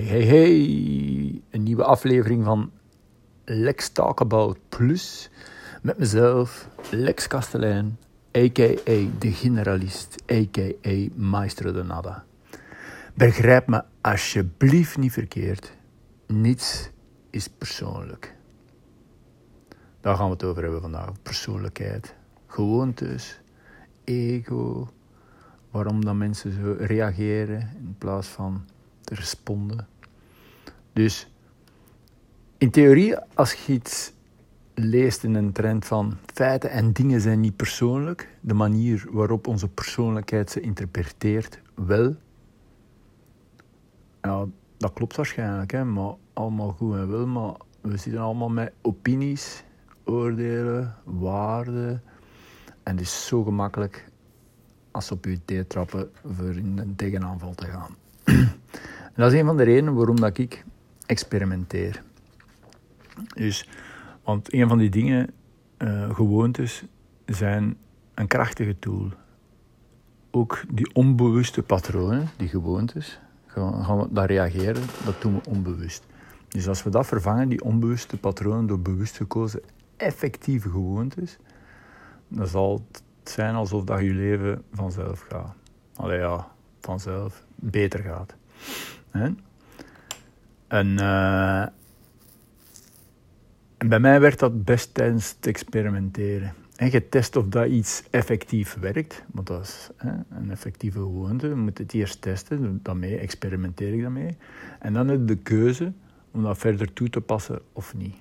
Hey, hey. Een nieuwe aflevering van Lex Talk About Plus. Met mezelf, Lex Kastelein, a.k.a. de generalist, a.k.a. Maestro de Nada. Begrijp me alsjeblieft niet verkeerd. Niets is persoonlijk. Daar gaan we het over hebben vandaag. Persoonlijkheid, gewoontes, ego. Waarom dat mensen zo reageren in plaats van responden. Dus in theorie, als je iets leest in een trend van feiten en dingen zijn niet persoonlijk, de manier waarop onze persoonlijkheid ze interpreteert, wel. Ja, dat klopt waarschijnlijk, hè, maar allemaal goed en wel, maar we zitten allemaal met opinies, oordelen, waarden. En het is zo gemakkelijk als op je thee trappen voor in een tegenaanval te gaan. Dat is een van de redenen waarom dat ik experimenteer. Dus, want een van die dingen, uh, gewoontes, zijn een krachtige tool. Ook die onbewuste patronen, die gewoontes, gaan, we daar reageren, dat doen we onbewust. Dus als we dat vervangen, die onbewuste patronen, door bewust gekozen effectieve gewoontes, dan zal het zijn alsof dat je leven vanzelf gaat. Allee ja, vanzelf beter gaat. En, uh, en bij mij werd dat best tijdens het experimenteren. En getest of dat iets effectief werkt, want dat is hè, een effectieve gewoonte. We moeten het eerst testen, daarmee experimenteer ik daarmee. En dan heb je de keuze om dat verder toe te passen of niet.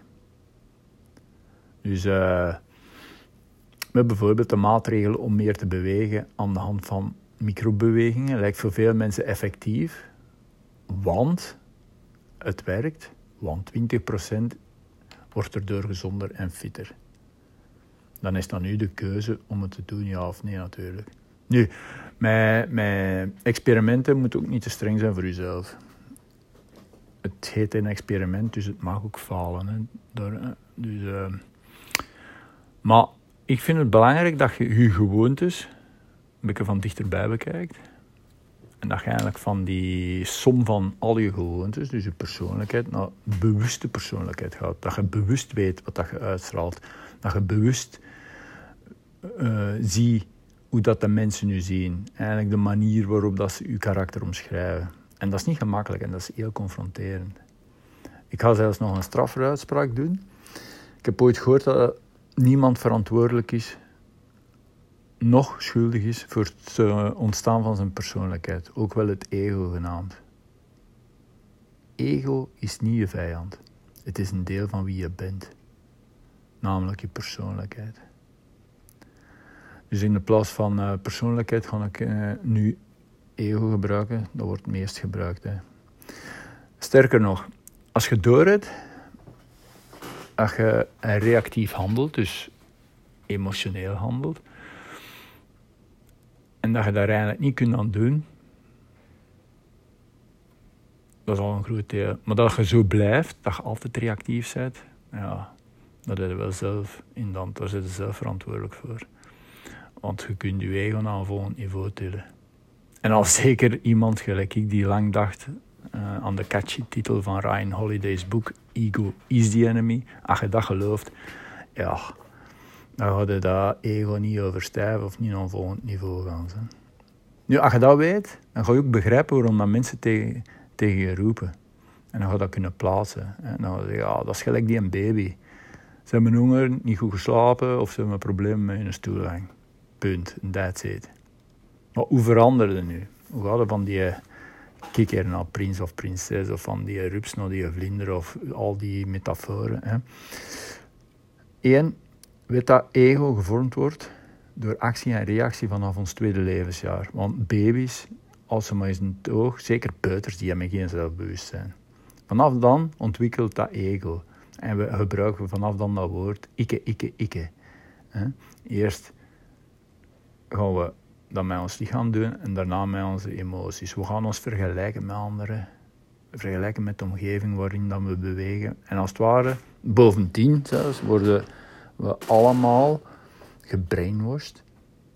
Dus uh, met bijvoorbeeld de maatregel om meer te bewegen aan de hand van microbewegingen lijkt voor veel mensen effectief, want het werkt, want 20% wordt erdoor gezonder en fitter. Dan is dan nu de keuze om het te doen, ja of nee natuurlijk. Nu, met experimenten moet ook niet te streng zijn voor jezelf. Het heet een experiment, dus het mag ook falen. Door, dus, uh, maar ik vind het belangrijk dat je je gewoontes een beetje van dichterbij bekijkt. En dat je eigenlijk van die som van al je gewoontes, dus je persoonlijkheid, naar bewuste persoonlijkheid gaat. Dat je bewust weet wat dat je uitstraalt. Dat je bewust uh, ziet hoe dat de mensen nu zien. Eigenlijk de manier waarop dat ze je karakter omschrijven. En dat is niet gemakkelijk en dat is heel confronterend. Ik ga zelfs nog een strafferuitspraak doen. Ik heb ooit gehoord dat niemand verantwoordelijk is, nog schuldig is voor het eh, ontstaan van zijn persoonlijkheid, ook wel het ego genaamd. Ego is niet je vijand, het is een deel van wie je bent, namelijk je persoonlijkheid. Dus in de plaats van uh, persoonlijkheid ga ik uh, nu ego gebruiken, dat wordt het meest gebruikt. Hè. Sterker nog, als je doorhebt dat je reactief handelt, dus emotioneel handelt, en dat je daar eigenlijk niet kunt aan doen, dat is al een groot deel. Maar dat je zo blijft, dat je altijd reactief bent, ja, dat je wel zelf in dan, daar zit je zelf verantwoordelijk voor. Want je kunt je ego naar een volgend niveau tillen. En als zeker iemand gelijk ik die lang dacht uh, aan de catchy titel van Ryan Holiday's boek Ego is the Enemy. Als je dat gelooft, ja, dan ga je dat ego niet overstijven of niet naar een volgend niveau gaan. Nu, als je dat weet, dan ga je ook begrijpen waarom dat mensen tegen, tegen je roepen. En dan ga je dat kunnen plaatsen. En dan ga je zeggen, ja, dat is gelijk die een baby. Ze hebben honger, niet goed geslapen of ze hebben een probleem met hun stoelgang. Punt. That's it. Maar hoe veranderde nu? Hoe gaat het van die kikker naar prins of prinses of van die rups naar die vlinder of al die metaforen. Hè. Eén, weet dat ego gevormd wordt door actie en reactie vanaf ons tweede levensjaar. Want baby's, als ze maar eens een oog, zeker peuters, die hebben geen zelfbewustzijn. Vanaf dan ontwikkelt dat ego. En we gebruiken vanaf dan dat woord ikke, ikke, ikke. Eerst gaan we dat met ons lichaam doen en daarna met onze emoties. We gaan ons vergelijken met anderen, vergelijken met de omgeving waarin dat we bewegen. En als het ware, bovendien zelfs, worden we allemaal gebrainwashed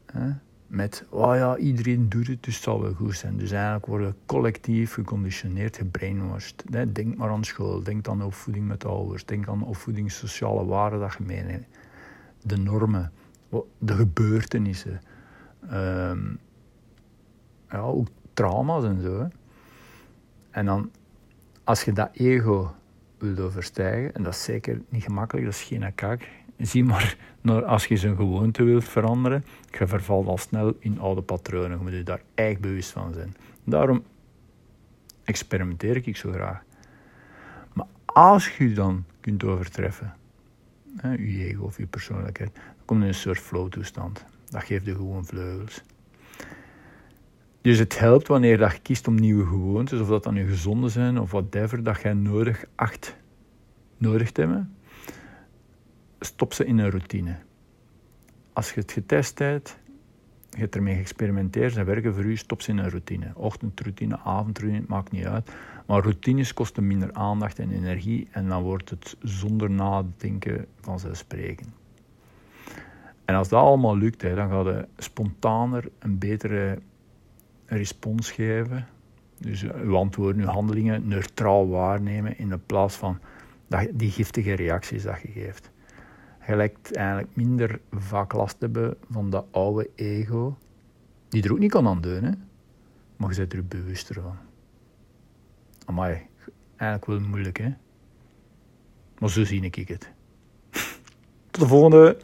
hè, met, oh ja, iedereen doet het, dus het zal wel goed zijn. Dus eigenlijk worden collectief geconditioneerd, gebrainwashed. Denk maar aan school, denk aan opvoeding met ouders, denk aan opvoeding, sociale waarden dat je. De normen, de gebeurtenissen. Um, ja, ook trauma's en zo. En dan, als je dat ego wilt overstijgen, en dat is zeker niet gemakkelijk, dat is geen kak. Zie maar, als je zijn gewoonte wilt veranderen, je vervalt al snel in oude patronen. Je moet je daar echt bewust van zijn. Daarom experimenteer ik zo graag. Maar als je dan kunt overtreffen, hè, je ego of je persoonlijkheid, dan kom je in een soort flow-toestand. Dat geeft je gewoon vleugels. Dus het helpt wanneer je kiest om nieuwe gewoontes, of dat dan nu gezonde zijn of whatever, dat jij nodig acht nodig te hebben. Stop ze in een routine. Als je het getest hebt, je hebt ermee geëxperimenteerd, ze werken voor u, stop ze in een routine. Ochtendroutine, avondroutine, het maakt niet uit. Maar routines kosten minder aandacht en energie en dan wordt het zonder nadenken vanzelfsprekend. En als dat allemaal lukt, dan ga je spontaner een betere respons geven. Dus eh, uw antwoorden, uw handelingen neutraal waarnemen in plaats van die giftige reacties dat je geeft. Je lijkt eigenlijk minder vaak last te hebben van dat oude ego, die er ook niet kan aan hè? maar je bent er bewuster van. Amai, eigenlijk wel moeilijk, hè? Maar zo zie ik het. Tot de volgende!